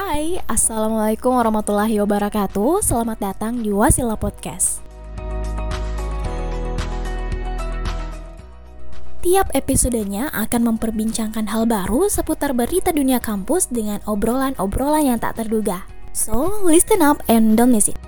Hai, Assalamualaikum warahmatullahi wabarakatuh. Selamat datang di Wasila Podcast. Tiap episodenya akan memperbincangkan hal baru seputar berita dunia kampus dengan obrolan-obrolan yang tak terduga. So, listen up and don't miss it.